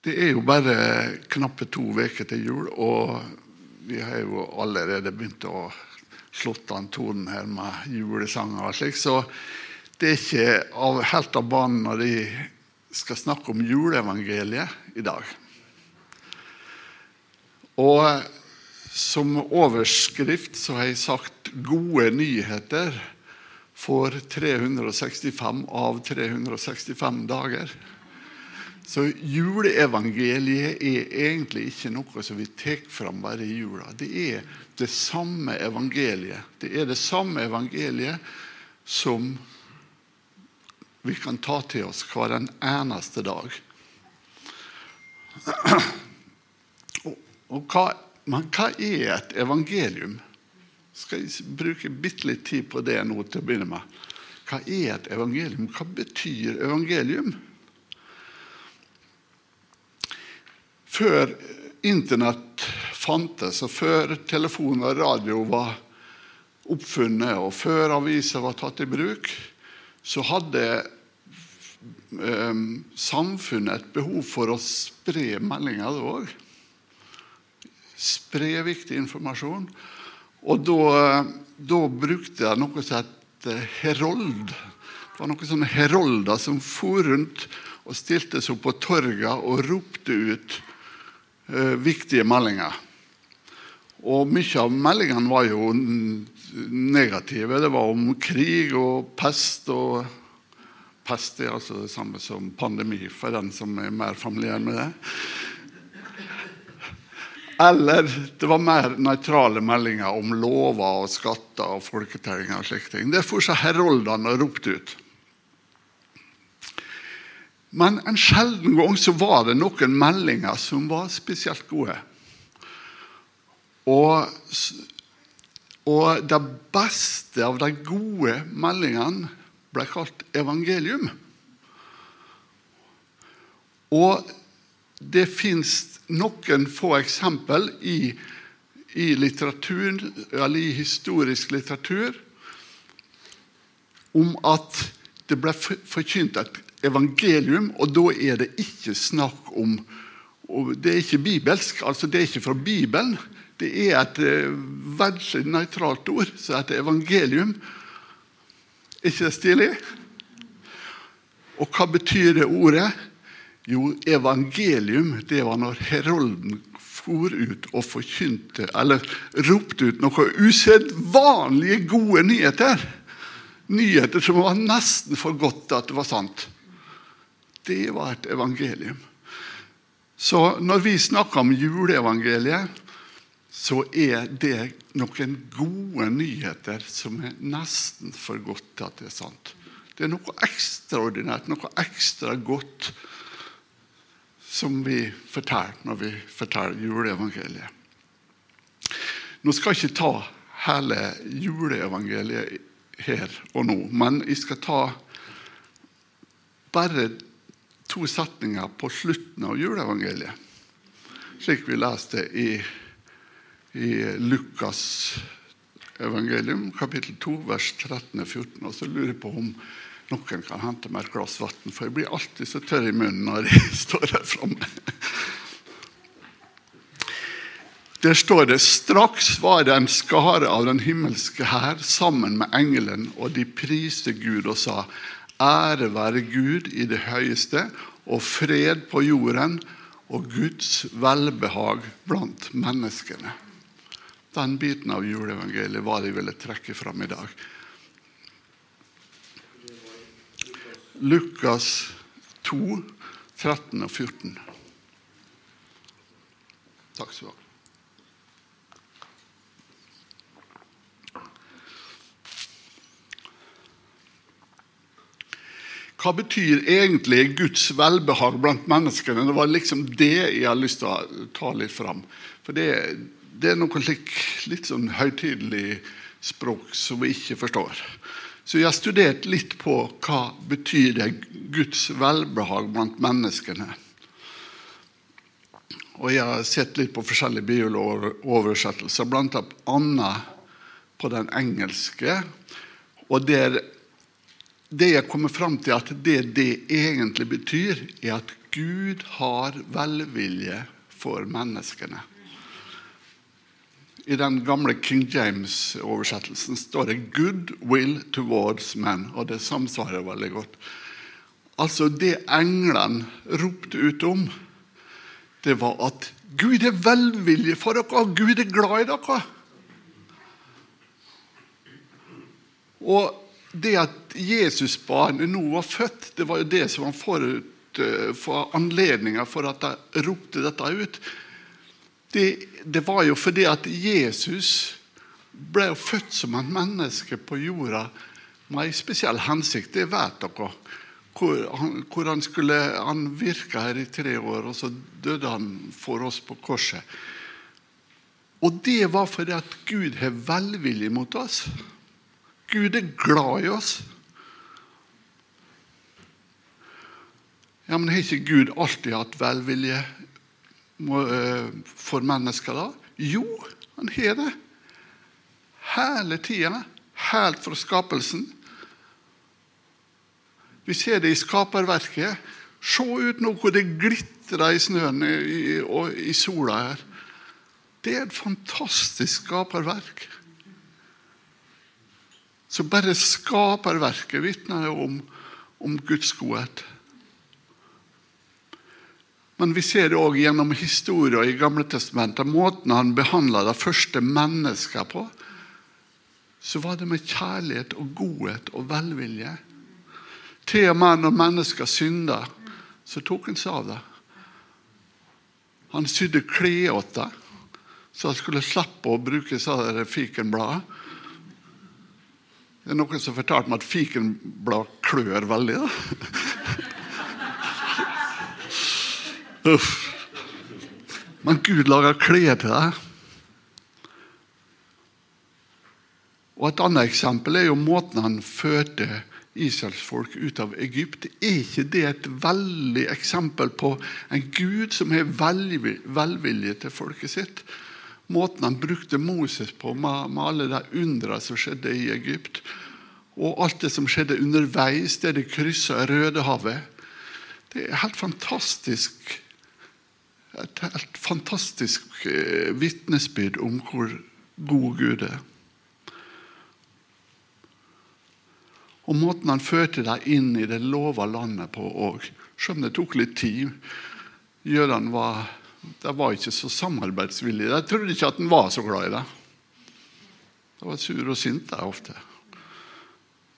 Det er jo bare knappe to uker til jul, og vi har jo allerede begynt å slått an tonen her med julesanger og slik, så det er ikke av, helt av banen når de skal snakke om juleevangeliet i dag. Og som overskrift så har jeg sagt 'gode nyheter' for 365 av 365 dager. Så juleevangeliet er egentlig ikke noe som vi tar fram bare i jula. Det er det samme evangeliet. Det er det samme evangeliet som vi kan ta til oss hver en eneste dag. Og hva, men hva er et evangelium? Skal jeg bruke bitte litt tid på det nå til å begynne med. Hva er et evangelium? Hva betyr evangelium? Før Internett fantes, og før telefon og radio var oppfunnet, og før aviser var tatt i bruk, så hadde eh, samfunnet et behov for å spre meldinger òg spre viktig informasjon. Og da, da brukte jeg noe som het eh, herold. Det var noen sånne herolder som for rundt og stilte seg opp på torga og ropte ut viktige meldinger. Og mye av meldingene var jo negative. Det var om krig og pest. og Pest er altså det samme som pandemi, for den som er mer familiær med det. Eller det var mer nøytrale meldinger om lover og skatter og folketellinger. og slike ting. Det er fortsatt heroldene ropte ut. Men en sjelden gang så var det noen meldinger som var spesielt gode. Og, og det beste av de gode meldingene ble kalt evangelium. Og det fins noen få eksempel i, i i historisk litteratur om at det ble forkynt et evangelium, og da er det ikke snakk om Det er ikke bibelsk, altså det er ikke fra Bibelen. Det er et uh, veldig nøytralt ord, som heter evangelium. Ikke det stilig? Og hva betyr det ordet? Jo, evangelium det var når herolden for ut og forkynte, eller ropte ut noen usedvanlige gode nyheter. Nyheter som var nesten for godt at det var sant. Det var et evangelium. Så når vi snakker om juleevangeliet, så er det noen gode nyheter som er nesten for godt til at det er sant. Det er noe ekstraordinært, noe ekstra godt som vi forteller når vi forteller juleevangeliet. Nå skal jeg ikke ta hele juleevangeliet her og nå, men jeg skal ta bare to setninger på slutten av juleevangeliet, slik vi leste i, i Lukas evangelium, kapittel 2, vers 13-14. Og så lurer jeg på om noen kan hente meg et glass vann, for jeg blir alltid så tørr i munnen når jeg står her framme. Der står det straks var det en skare av den himmelske hær sammen med engelen, og de priste Gud og sa:" Ære være Gud i det høyeste, og fred på jorden, og Guds velbehag blant menneskene. Den biten av juleevangeliet var det jeg ville trekke fram i dag. Lukas 2, 13 og 14. Takk skal du ha. Hva betyr egentlig Guds velbehag blant menneskene? Det var liksom det jeg har lyst til å ta litt fram. For det, det er noe slik, litt sånn høytidelig språk som vi ikke forstår. Så jeg har studert litt på hva betyr det Guds velbehag blant menneskene. Og jeg har sett litt på forskjellige biologoversettelser, bl.a. på den engelske. Og der, det jeg kommer fram til, at det det egentlig betyr, er at Gud har velvilje for menneskene. I den gamle King James-oversettelsen står det 'good will towards men', og det samsvarer veldig godt. Altså Det englene ropte ut om, det var at Gud er velvillig for dere, Gud er glad i dere. Og det at Jesusbarnet nå var født, det var jo det som var forut eh, for anledninga for at de ropte dette ut. Det, det, var jo fordi at Jesus ble født som et menneske på jorda med en spesiell hensikt. Det vet dere. Hvor han, hvor han, skulle, han virka her i tre år, og så døde han for oss på korset. Og det var fordi at Gud har velvilje mot oss. Gud er glad i oss. Ja, Men har ikke Gud alltid hatt velvilje eh, for mennesker, da? Jo, han har det. Hele tida. Helt fra skapelsen. Vi ser det i skaperverket. Se ut nå hvor det glitrer i snøen og i sola her. Det er et fantastisk skaperverk. Så bare skaperverket vitner om, om Guds godhet. Men vi ser det òg gjennom historien i Gamle Testamentet, måten han behandla de første menneskene på. Så var det med kjærlighet og godhet og velvilje. Til og med når mennesker synda, så tok han seg av det. Han sydde klær til dem, så han skulle slippe å bruke fikenbladet. Det er noen som fortalte meg at fikenblad klør veldig. da. Uff. Men Gud lager klær til deg. Og Et annet eksempel er jo måten han førte Israelsfolk ut av Egypt. Er ikke det et veldig eksempel på en Gud som har velvilje til folket sitt? Måten han brukte Moses på, med, med alle de undrene som skjedde i Egypt, og alt det som skjedde underveis, der de kryssa Rødehavet. Det er helt fantastisk. Et helt fantastisk eh, vitnesbyrd om hvor god Gud er. Og måten han førte dem inn i det lova landet på òg. Selv om det tok litt tid. Jødene var de var ikke så samarbeidsvillige. Jeg trodde ikke at han var så glad i det. De var sur og sinte ofte.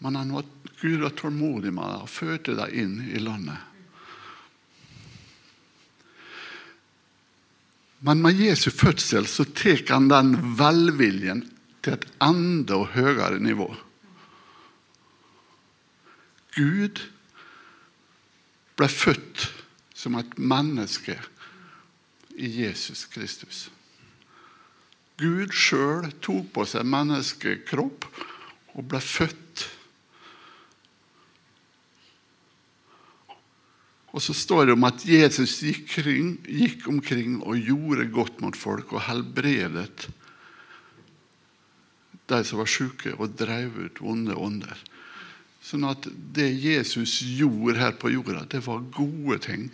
Men han var, Gud var tålmodig med dem og førte dem inn i landet. Men med Jesu fødsel så tar han den velviljen til et enda høyere nivå. Gud ble født som et menneske i Jesus Kristus. Gud sjøl tok på seg menneskekropp og ble født. Og så står det om at Jesus gikk, kring, gikk omkring og gjorde godt mot folk og helbredet de som var syke, og drev ut vonde ånder. Sånn at det Jesus gjorde her på jorda, det var gode ting.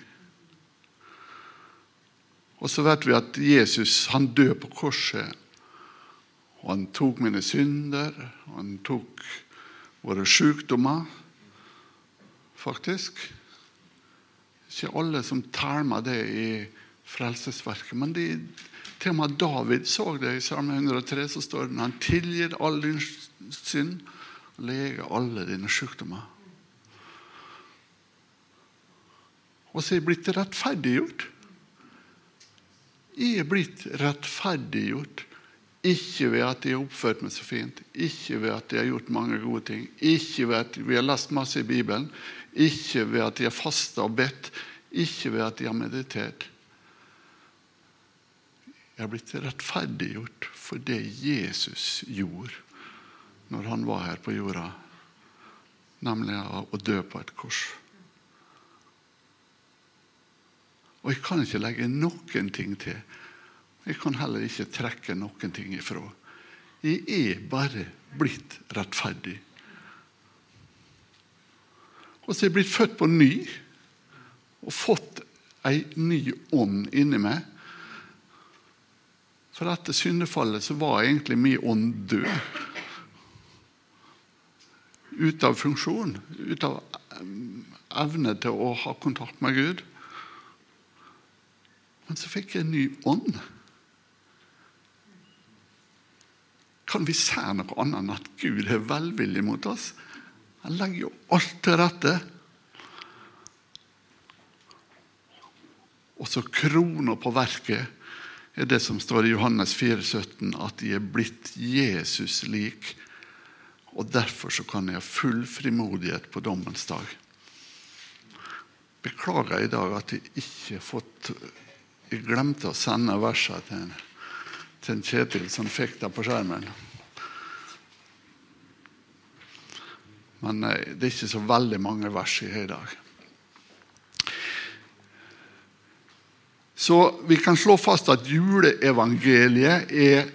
Og så vet vi at Jesus han døde på korset. Og han tok mine synder, og han tok våre sykdommer, faktisk. Ikke alle som tælmer det i frelsesverket, men de, til og med David så det. I Salme 103 så står det han tilgir all din synd og leger alle dine sykdommer. Og så er jeg blitt rettferdiggjort. Jeg er blitt rettferdiggjort. Ikke ved at jeg har oppført meg så fint, ikke ved at jeg har gjort mange gode ting, ikke ved at vi har lest masse i Bibelen, ikke ved at jeg har fasta og bedt, ikke ved at jeg har meditert. Jeg har blitt rettferdiggjort for det Jesus gjorde når han var her på jorda, nemlig å dø på et kors. Og jeg kan ikke legge noen ting til. Jeg kan heller ikke trekke noen ting ifra. Jeg er bare blitt rettferdig. Og så er jeg blitt født på ny og fått ei ny ånd inni meg. For etter syndefallet så var egentlig min ånd død. Ute av funksjon, ute av evne til å ha kontakt med Gud. Men så fikk jeg en ny ånd. Kan vi se noe annet enn at Gud er velvillig mot oss? Han legger jo alt til rette. Og så krona på verket er det som står i Johannes 4, 17, at de er blitt Jesus lik. Og derfor så kan jeg ha full frimodighet på dommens dag. Beklager i dag at jeg ikke har fått Jeg glemte å sende versene til, til Kjetil som fikk det på skjermen. Men det er ikke så veldig mange vers i dag. Så vi kan slå fast at juleevangeliet er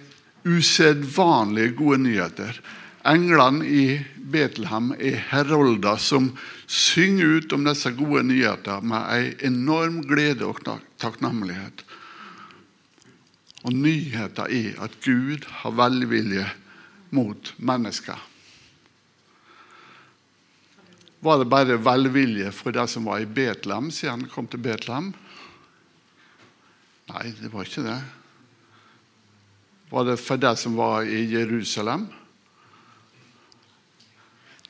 usedvanlig gode nyheter. Englene i Betlehem er herolder som synger ut om disse gode nyheter med en enorm glede og takknemlighet. Og nyheten er at Gud har velvilje mot mennesker. Var det bare velvilje for de som var i Betlehem siden han kom til Betlehem? Nei, det var ikke det. Var det for det som var i Jerusalem?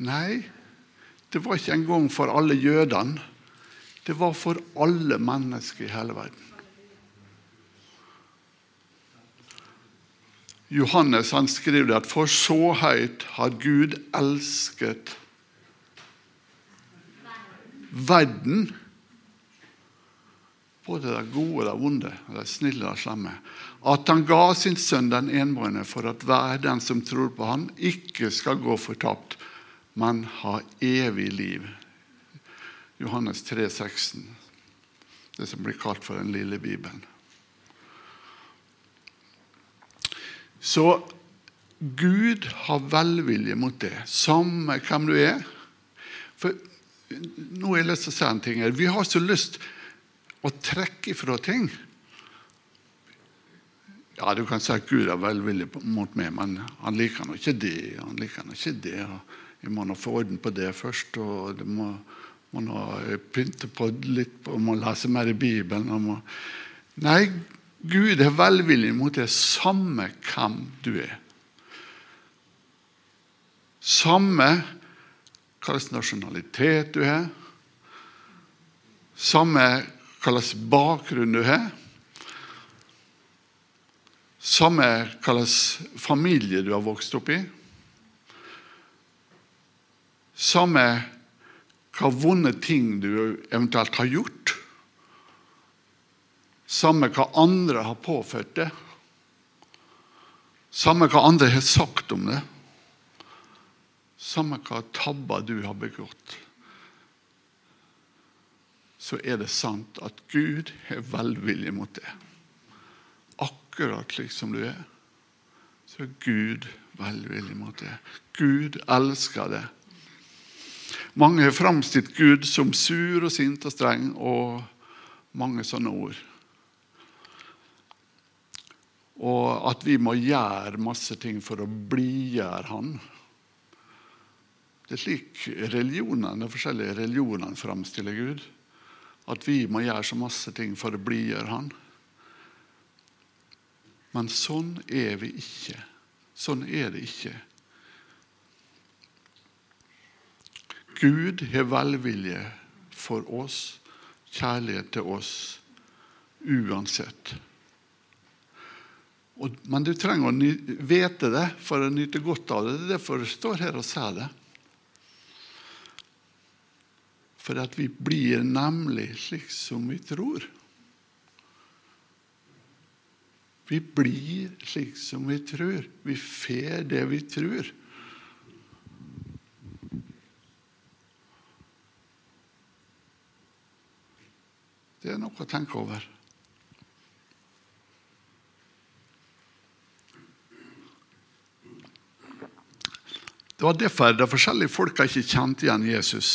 Nei, det var ikke engang for alle jødene. Det var for alle mennesker i hele verden. Johannes han skriver at for så høyt har Gud elsket verden både det gode og det vonde, det snille og det slemme. At han ga sin sønn den enbårne for at hver den som tror på han, ikke skal gå fortapt, men ha evig liv. Johannes 3, 16, det som blir kalt for den lille Bibelen. Så Gud har velvilje mot det, samme hvem du er. For nå har jeg lyst til å si en ting her. Vi har så lyst å trekke ifra ting. Ja, du kan si at Gud er velvillig mot meg, men han liker nå ikke det. han liker nå ikke det. Vi må nå få orden på det først. og det må, må pynte på litt man må lese mer i Bibelen. Må... Nei, Gud er velvillig mot det samme hvem du er. Samme hva slags nasjonalitet du har. Samme hva slags bakgrunn du har. Samme hva slags familie du har vokst opp i. Samme hva vonde ting du eventuelt har gjort. Samme hva andre har påført det. Samme hva andre har sagt om det. Samme hva tabber du har begått så er det sant at Gud er velvillig mot det. Akkurat slik som du er, så er Gud velvillig mot det. Gud elsker det. Mange har framstilt Gud som sur og sint og streng og mange sånne ord. Og at vi må gjøre masse ting for å blidgjøre Han. Det er slik religionene, de forskjellige religionene framstiller Gud. At vi må gjøre så masse ting for å blidgjøre han. Men sånn er vi ikke. Sånn er det ikke. Gud har velvilje for oss, kjærlighet til oss, uansett. Og, men du trenger å vite det for å nyte godt av det. Det er derfor jeg står her og sier det. For at vi blir nemlig slik som vi tror. Vi blir slik som vi tror. Vi får det vi tror. Det er noe å tenke over. Det var derfor de forskjellige folka ikke kjente igjen Jesus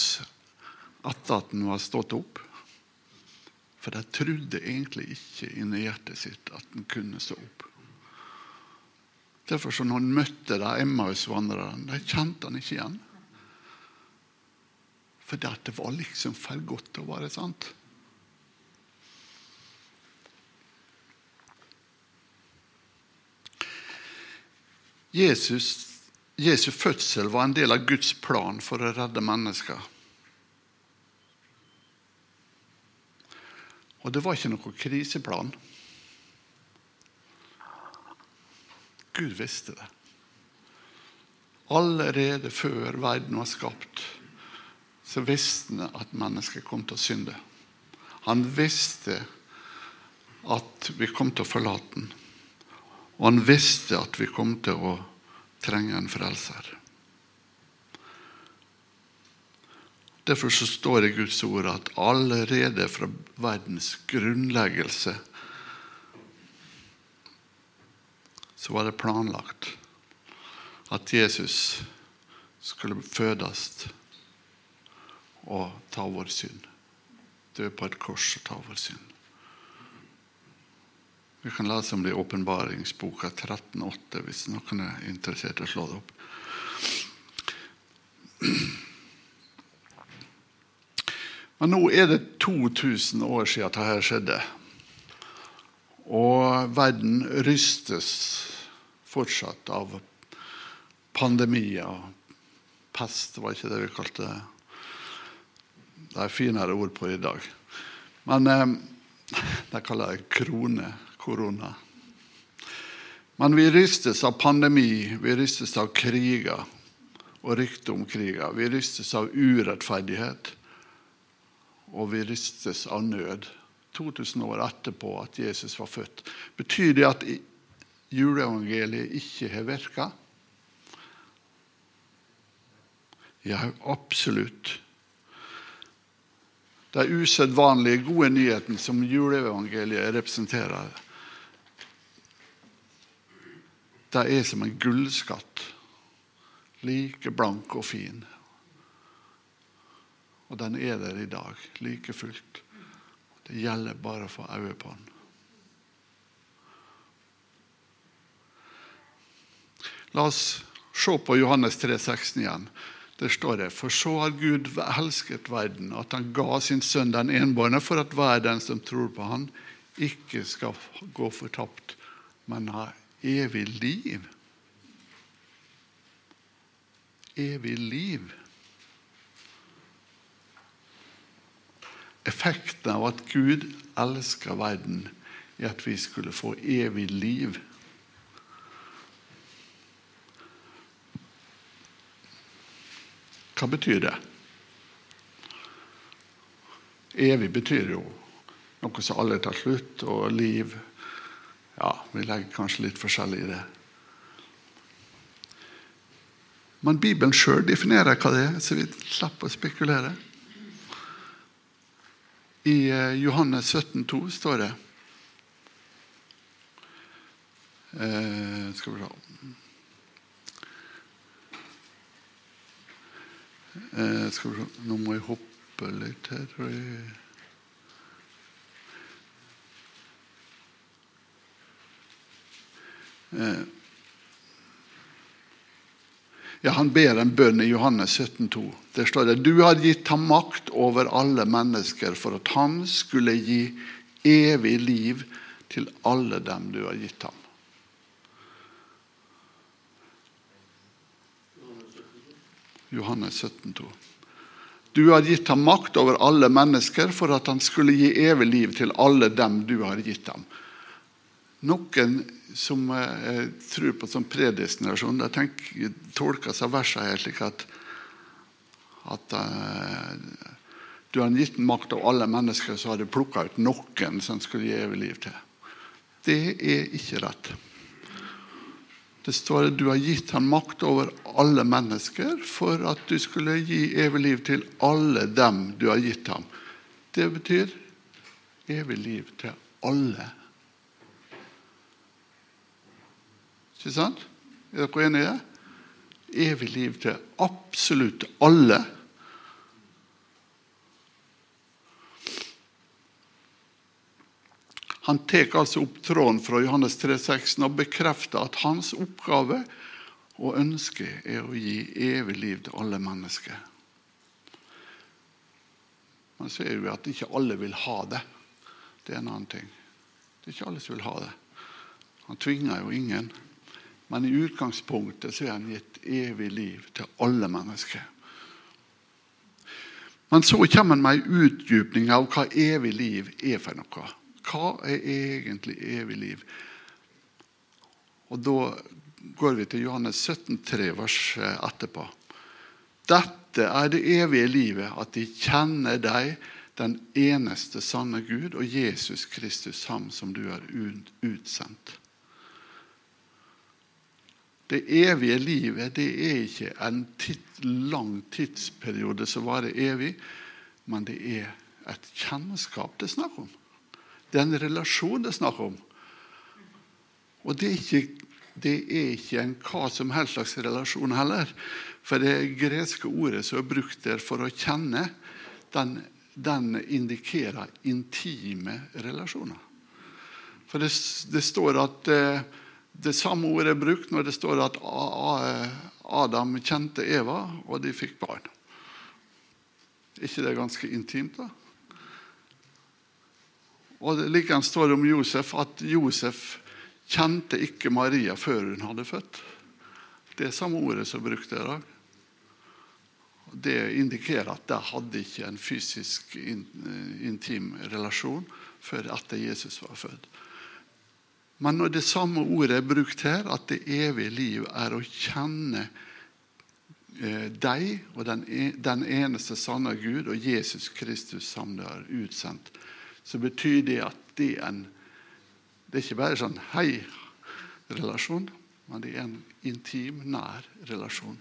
etter at han var stått opp. For de trodde egentlig ikke inni hjertet sitt at han kunne stå opp. Derfor så når han møtte de Emmaus-vandrerne, de kjente han ikke igjen. For det var liksom for godt til å være sant. Jesus, Jesu fødsel var en del av Guds plan for å redde mennesker. Og det var ikke noen kriseplan. Gud visste det. Allerede før verden var skapt, så visste han at mennesket kom til å synde. Han visste at vi kom til å forlate den. Og han visste at vi kom til å trenge en frelser. Derfor så står det i Guds ord at allerede fra verdens grunnleggelse så var det planlagt at Jesus skulle fødes og ta vår synd. Dø på et kors og ta vår synd. Vi kan lese om det i Åpenbaringsboka 13,8 hvis noen er interessert i å slå det opp. Men nå er det 2000 år siden dette skjedde. Og verden rystes fortsatt av pandemier. Pest var ikke det vi kalte det. Det er finere ord på i dag. Men eh, de kaller det krone korona. Men vi rystes av pandemi, vi rystes av kriger og rykter om kriger. Vi rystes av urettferdighet, og vi rystes av nød. 2000 år etterpå at Jesus var født. Betyr det at juleevangeliet ikke har virka? Ja, absolutt. De usedvanlige gode nyhetene som juleevangeliet representerer, det er som en gullskatt. Like blank og fin. Og den er der i dag, like fullt. Det gjelder bare å få øye på den. La oss se på Johannes 3, 16 igjen. Der står det For så har Gud elsket verden, at han ga sin sønn den enbårne, for at hver den som tror på han, ikke skal gå fortapt, men ha evig liv. Evig liv. Effekten av at Gud elsker verden, er at vi skulle få evig liv. Hva betyr det? Evig betyr jo noe som aldri tar slutt, og liv vi legger kanskje litt forskjellig i det. Men Bibelen sjøl definerer hva det er, så vi slipper å spekulere. I eh, Johannes 17, 17,2 står det eh, Skal vi se eh, Skal vi se Nå må jeg hoppe litt her, tror jeg. Ja, Han ber en bønn i Johannes 17,2. Der står det du har gitt ham makt over alle mennesker for at han skulle gi evig liv til alle dem du har gitt ham. Johannes 17,2. Du har gitt ham makt over alle mennesker for at han skulle gi evig liv til alle dem du har gitt ham. Noen som eh, tror på sånn predestinasjon, de tolker seg versene her slik at, at uh, du har gitt makt av alle mennesker, så har du plukka ut noen som skulle gi evig liv til. Det er ikke rett. Det står at du har gitt ham makt over alle mennesker for at du skulle gi evig liv til alle dem du har gitt ham. Det betyr evig liv til alle Ikke sant? Er dere enige? Evig liv til absolutt alle. Han tar altså opp tråden fra Johannes 3,16 og bekrefter at hans oppgave og ønske er å gi evig liv til alle mennesker. Man ser jo at ikke alle vil ha det. Det er en annen ting. Det er ikke alle som vil ha det. Han tvinger jo ingen. Men i utgangspunktet så er han gitt evig liv til alle mennesker. Men så kommer han med en utdypning av hva evig liv er for noe. Hva er egentlig evig liv? Og Da går vi til Johannes 17, 3, vers etterpå. Dette er det evige livet, at de kjenner deg, den eneste sanne Gud, og Jesus Kristus, ham som du har utsendt. Det evige livet det er ikke en titt, lang tidsperiode som varer evig, men det er et kjennskap det er snakk om. Det er en relasjon det er snakk om. Og det er ikke, det er ikke en hva som helst slags relasjon heller. For det greske ordet som er brukt der for å kjenne, den, den indikerer intime relasjoner. For det, det står at eh, det samme ordet er brukt når det står at Adam kjente Eva, og de fikk barn. Ikke det ganske intimt? da? Og Likeens står det om Josef at Josef kjente ikke Maria før hun hadde født. Det er samme ordet som er brukt i dag. Det indikerer at de hadde ikke en fysisk intim relasjon før etter Jesus var født. Men når det samme ordet er brukt her, at det evige liv er å kjenne eh, deg og e, den eneste sanne Gud og Jesus Kristus som du har utsendt, så betyr det at det er en Det er ikke bare sånn hei-relasjon, men det er en intim, nær relasjon.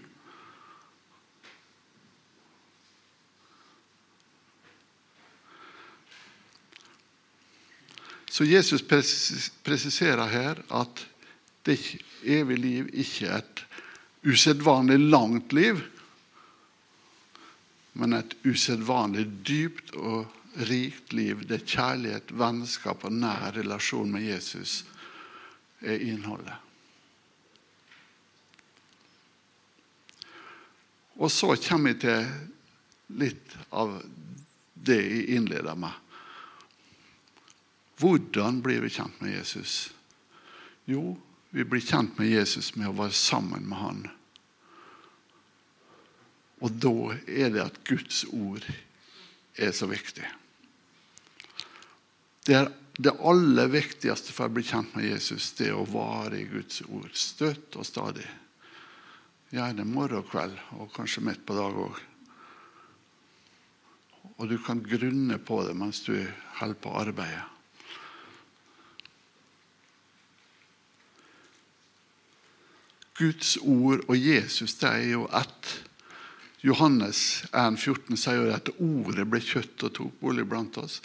Så Jesus presiserer her at det evige liv ikke er et usedvanlig langt liv, men et usedvanlig dypt og rikt liv der kjærlighet, vennskap og nær relasjon med Jesus er innholdet. Og så kommer vi til litt av det jeg innleder med. Hvordan blir vi kjent med Jesus? Jo, vi blir kjent med Jesus med å være sammen med han. Og da er det at Guds ord er så viktig. Det er det aller viktigste for å bli kjent med Jesus, det er å vare i Guds ord støtt og stadig. Gjerne morgen og kveld, og kanskje midt på dag òg. Og du kan grunne på det mens du holder på arbeidet. Guds ord og Jesus det er jo ett. Johannes 1, 14 sier jo at ordet ble kjøtt og tok bolig blant oss.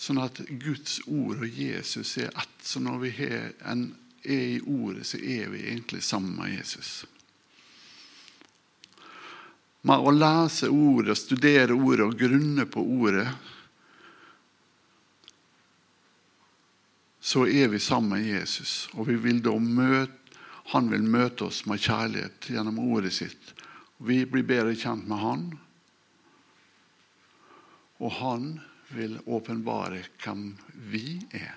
Sånn at Guds ord og Jesus er ett. Så når vi er i ordet, så er vi egentlig sammen med Jesus. Med å lese ordet, studere ordet og grunne på ordet, så er vi sammen med Jesus. Og vi vil da møte, han vil møte oss med kjærlighet gjennom ordet sitt. Vi blir bedre kjent med han. Og han vil åpenbare hvem vi er.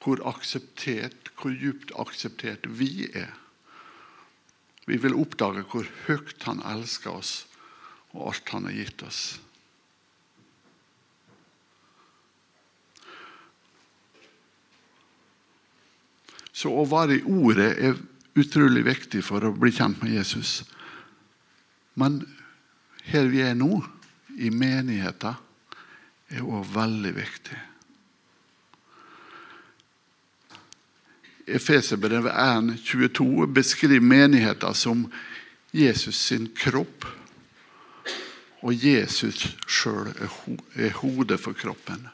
Hvor akseptert, hvor djupt akseptert vi er. Vi vil oppdage hvor høyt han elsker oss, og alt han har gitt oss. Så å være i Ordet er utrolig viktig for å bli kjent med Jesus. Men her vi er nå, i menigheten er òg veldig viktig. Efeserbrevet 1,22 beskriver menigheten som Jesus sin kropp. Og Jesus sjøl er hodet for kroppen.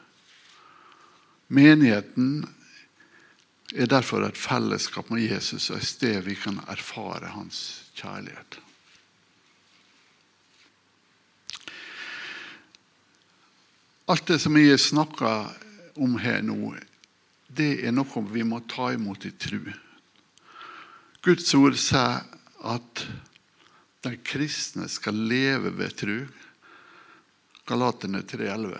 Menigheten er derfor et fellesskap med Jesus og et sted vi kan erfare hans kjærlighet. Alt det som jeg snakker om her nå, det er noe vi må ta imot i tru. Guds ord sier at de kristne skal leve ved tru. Galaterne 3,11.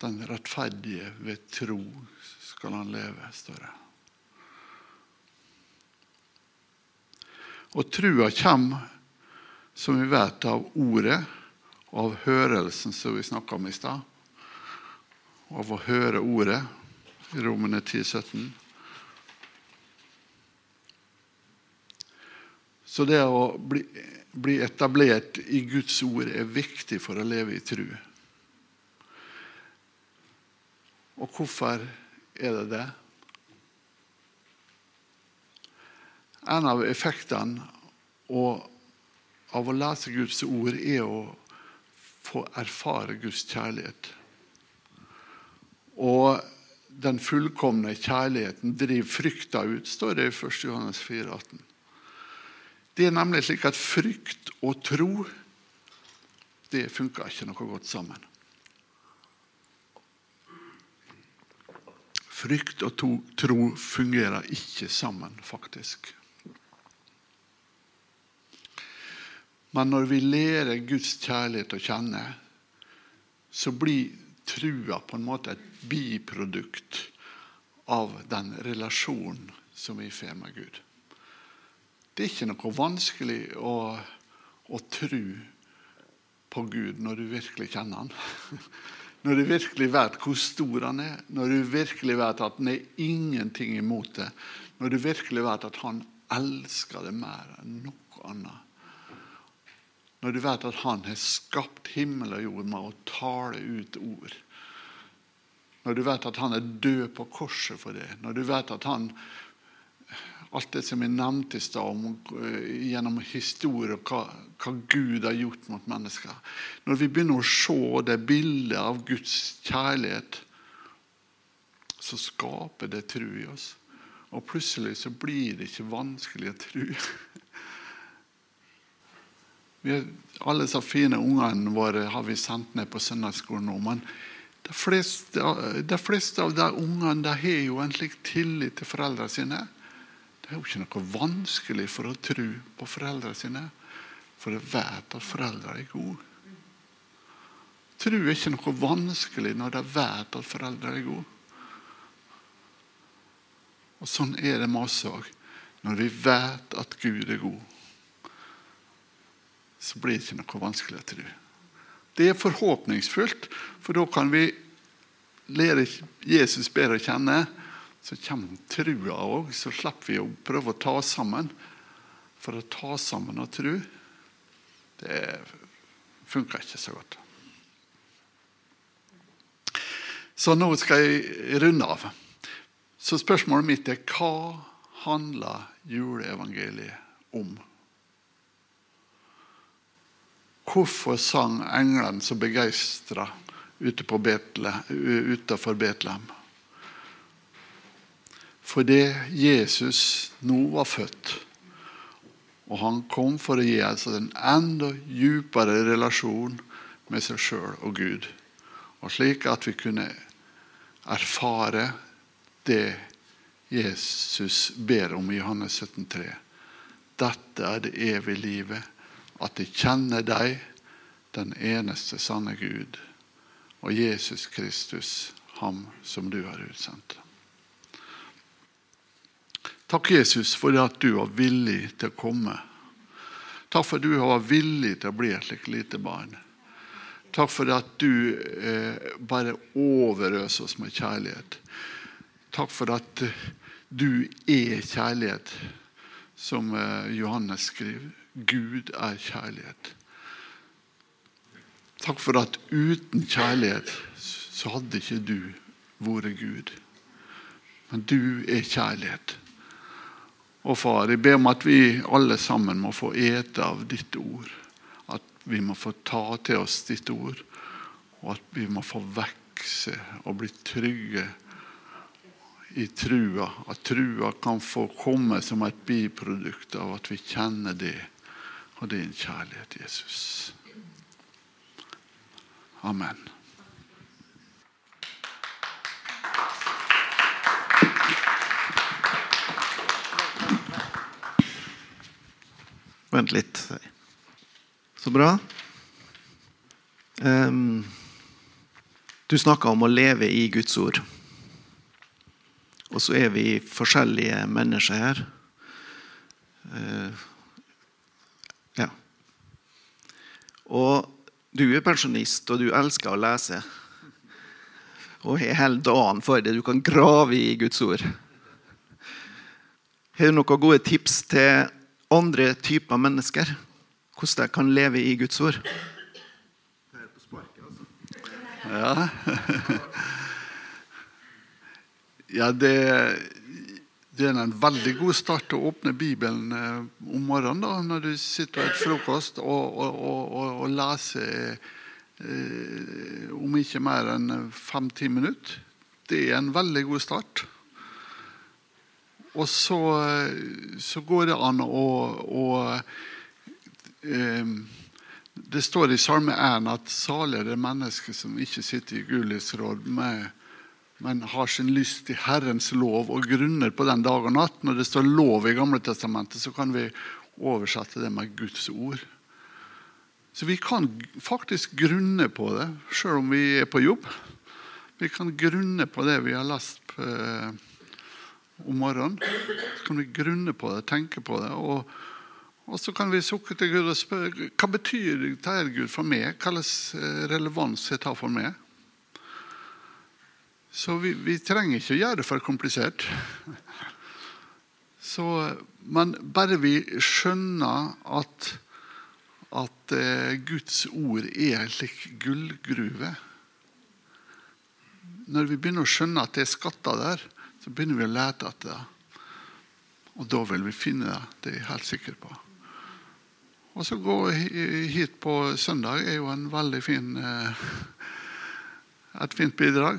Den rettferdige ved tro skal han leve, står det. Og trua kommer, som vi vet, av ordet og av hørelsen som vi snakka om i stad. Av å høre ordet i Romene 10, 17. Så det å bli, bli etablert i Guds ord er viktig for å leve i tru. Og hvorfor er det det? En av effektene av å lese Guds ord er å få erfare Guds kjærlighet. Og den fullkomne kjærligheten driver frykta ut, står det i 1. Johannes 4, 18. Det er nemlig slik at frykt og tro det funker ikke noe godt sammen. Frykt og tro fungerer ikke sammen, faktisk. Men når vi lærer Guds kjærlighet å kjenne, så blir trua på en måte et biprodukt av den relasjonen som vi får med Gud. Det er ikke noe vanskelig å, å tro på Gud når du virkelig kjenner han. Når du virkelig vet hvor stor han er, når du virkelig vet at han er ingenting imot det, når du virkelig vet at han elsker det mer enn noe annet. Når du vet at han har skapt himmel og jord med å tale ut ord. Når du vet at han er død på korset for det. Når du vet at han alt det som jeg nevnte i stad eh, gjennom historie, hva, hva Gud har gjort mot mennesker. Når vi begynner å se det bildet av Guds kjærlighet, så skaper det tro i oss. Og plutselig så blir det ikke vanskelig å tro. alle disse fine ungene våre har vi sendt ned på søndagsskolen nå. Men de fleste, de fleste av de ungene har jo en slik tillit til foreldrene sine det er jo ikke noe vanskelig for å tro på foreldrene sine, for de vet at foreldrene er gode. Tro er ikke noe vanskelig når de vet at foreldrene er gode. Og Sånn er det med oss òg. Når vi vet at Gud er god, så blir det ikke noe vanskelig å tro. Det er forhåpningsfullt, for da kan vi lære Jesus bedre å kjenne så kommer trua òg. Så slipper vi å prøve å ta sammen. For å ta sammen og tru, det funker ikke så godt. Så nå skal jeg runde av. Så spørsmålet mitt er hva handler juleevangeliet om? Hvorfor sang englene så begeistra utenfor Betlehem? Fordi Jesus nå var født, og han kom for å gi oss en enda djupere relasjon med seg sjøl og Gud. Og slik at vi kunne erfare det Jesus ber om i Johannes 17,3. Dette er det evige livet, at de kjenner deg, den eneste sanne Gud, og Jesus Kristus, ham som du har utsendt. Takk, Jesus, for at du var villig til å komme. Takk for at du var villig til å bli et slikt lite barn. Takk for at du eh, bare overøser oss med kjærlighet. Takk for at eh, du er kjærlighet, som eh, Johannes skriver. Gud er kjærlighet. Takk for at uten kjærlighet så hadde ikke du vært Gud. Men du er kjærlighet. Og far, jeg ber om at vi alle sammen må få ete av ditt ord. At vi må få ta til oss ditt ord, og at vi må få vokse og bli trygge i trua. At trua kan få komme som et biprodukt av at vi kjenner det og din kjærlighet, Jesus. Amen. Vent litt. Så bra. Um, du snakka om å leve i Guds ord. Og så er vi forskjellige mennesker her. Uh, ja. Og du er pensjonist, og du elsker å lese. Og har hele dagen for det. Du kan grave i Guds ord. Har du noen gode tips til andre typer mennesker? Hvordan de kan leve i Guds ord? Ja. ja, det, det er en veldig god start å åpne Bibelen eh, om morgenen da, når du sitter og spiser frokost, og, og, og, og leser eh, om ikke mer enn fem-ti minutter. Det er en veldig god start. Og så, så går det an å, å eh, det står i Salme 1 at salig er det mennesket som ikke sitter i gullhusråd, men har sin lyst i Herrens lov og grunner på den dag og natt. Når det står lov i Gamle Testamentet, så kan vi oversette det med Guds ord. Så vi kan faktisk grunne på det, sjøl om vi er på jobb. Vi kan grunne på det vi har lest eh, om morgenen. Så kan vi grunne på det, tenke på det. og og så kan vi sukke til Gud og spørre hva betyr dette Gud for meg. Hva slags eh, relevans det har for meg. Så vi, vi, trenger ikke å gjøre det for komplisert. Så, men bare vi skjønner at, at uh, Guds ord er en slik gullgruve Når vi begynner å skjønne at det er skatter der, så begynner vi å lete etter det. Og da vil vi finne det. Det er jeg helt sikker på. Og så gå hit på søndag er jo en veldig fin eh, et fint bidrag.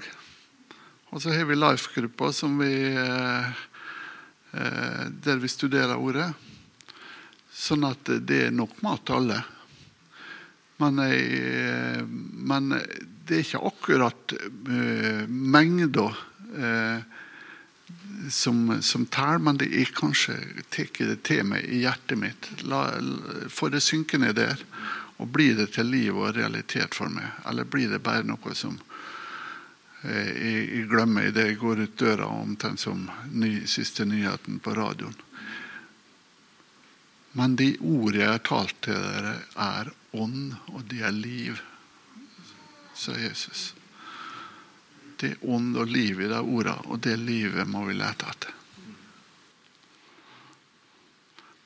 Og så har vi Life-gruppa eh, eh, der vi studerer ordet. Sånn at det er nok mat til alle. Men, men det er ikke akkurat mengda som, som tæl, men det er kanskje tar det til meg i hjertet mitt. La, får det synke ned der. Og blir det til liv og realitet for meg? Eller blir det bare noe som eh, jeg, jeg glemmer idet jeg går ut døra, omtrent som ny, siste nyheten på radioen? Men de ordene jeg har talt til dere, er ånd, og de er liv, sa Jesus. Er ånd og liv i de ordene, og det livet må vi lete etter.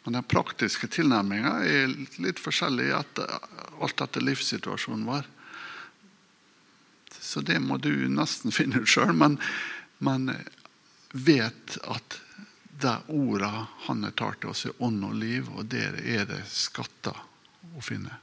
Men den praktiske tilnærminga er litt forskjellig etter, alt etter livssituasjonen vår. Så det må du nesten finne ut sjøl. Men, men vet at de ordene han tar til oss, er ånd og liv, og der er det skatter å finne.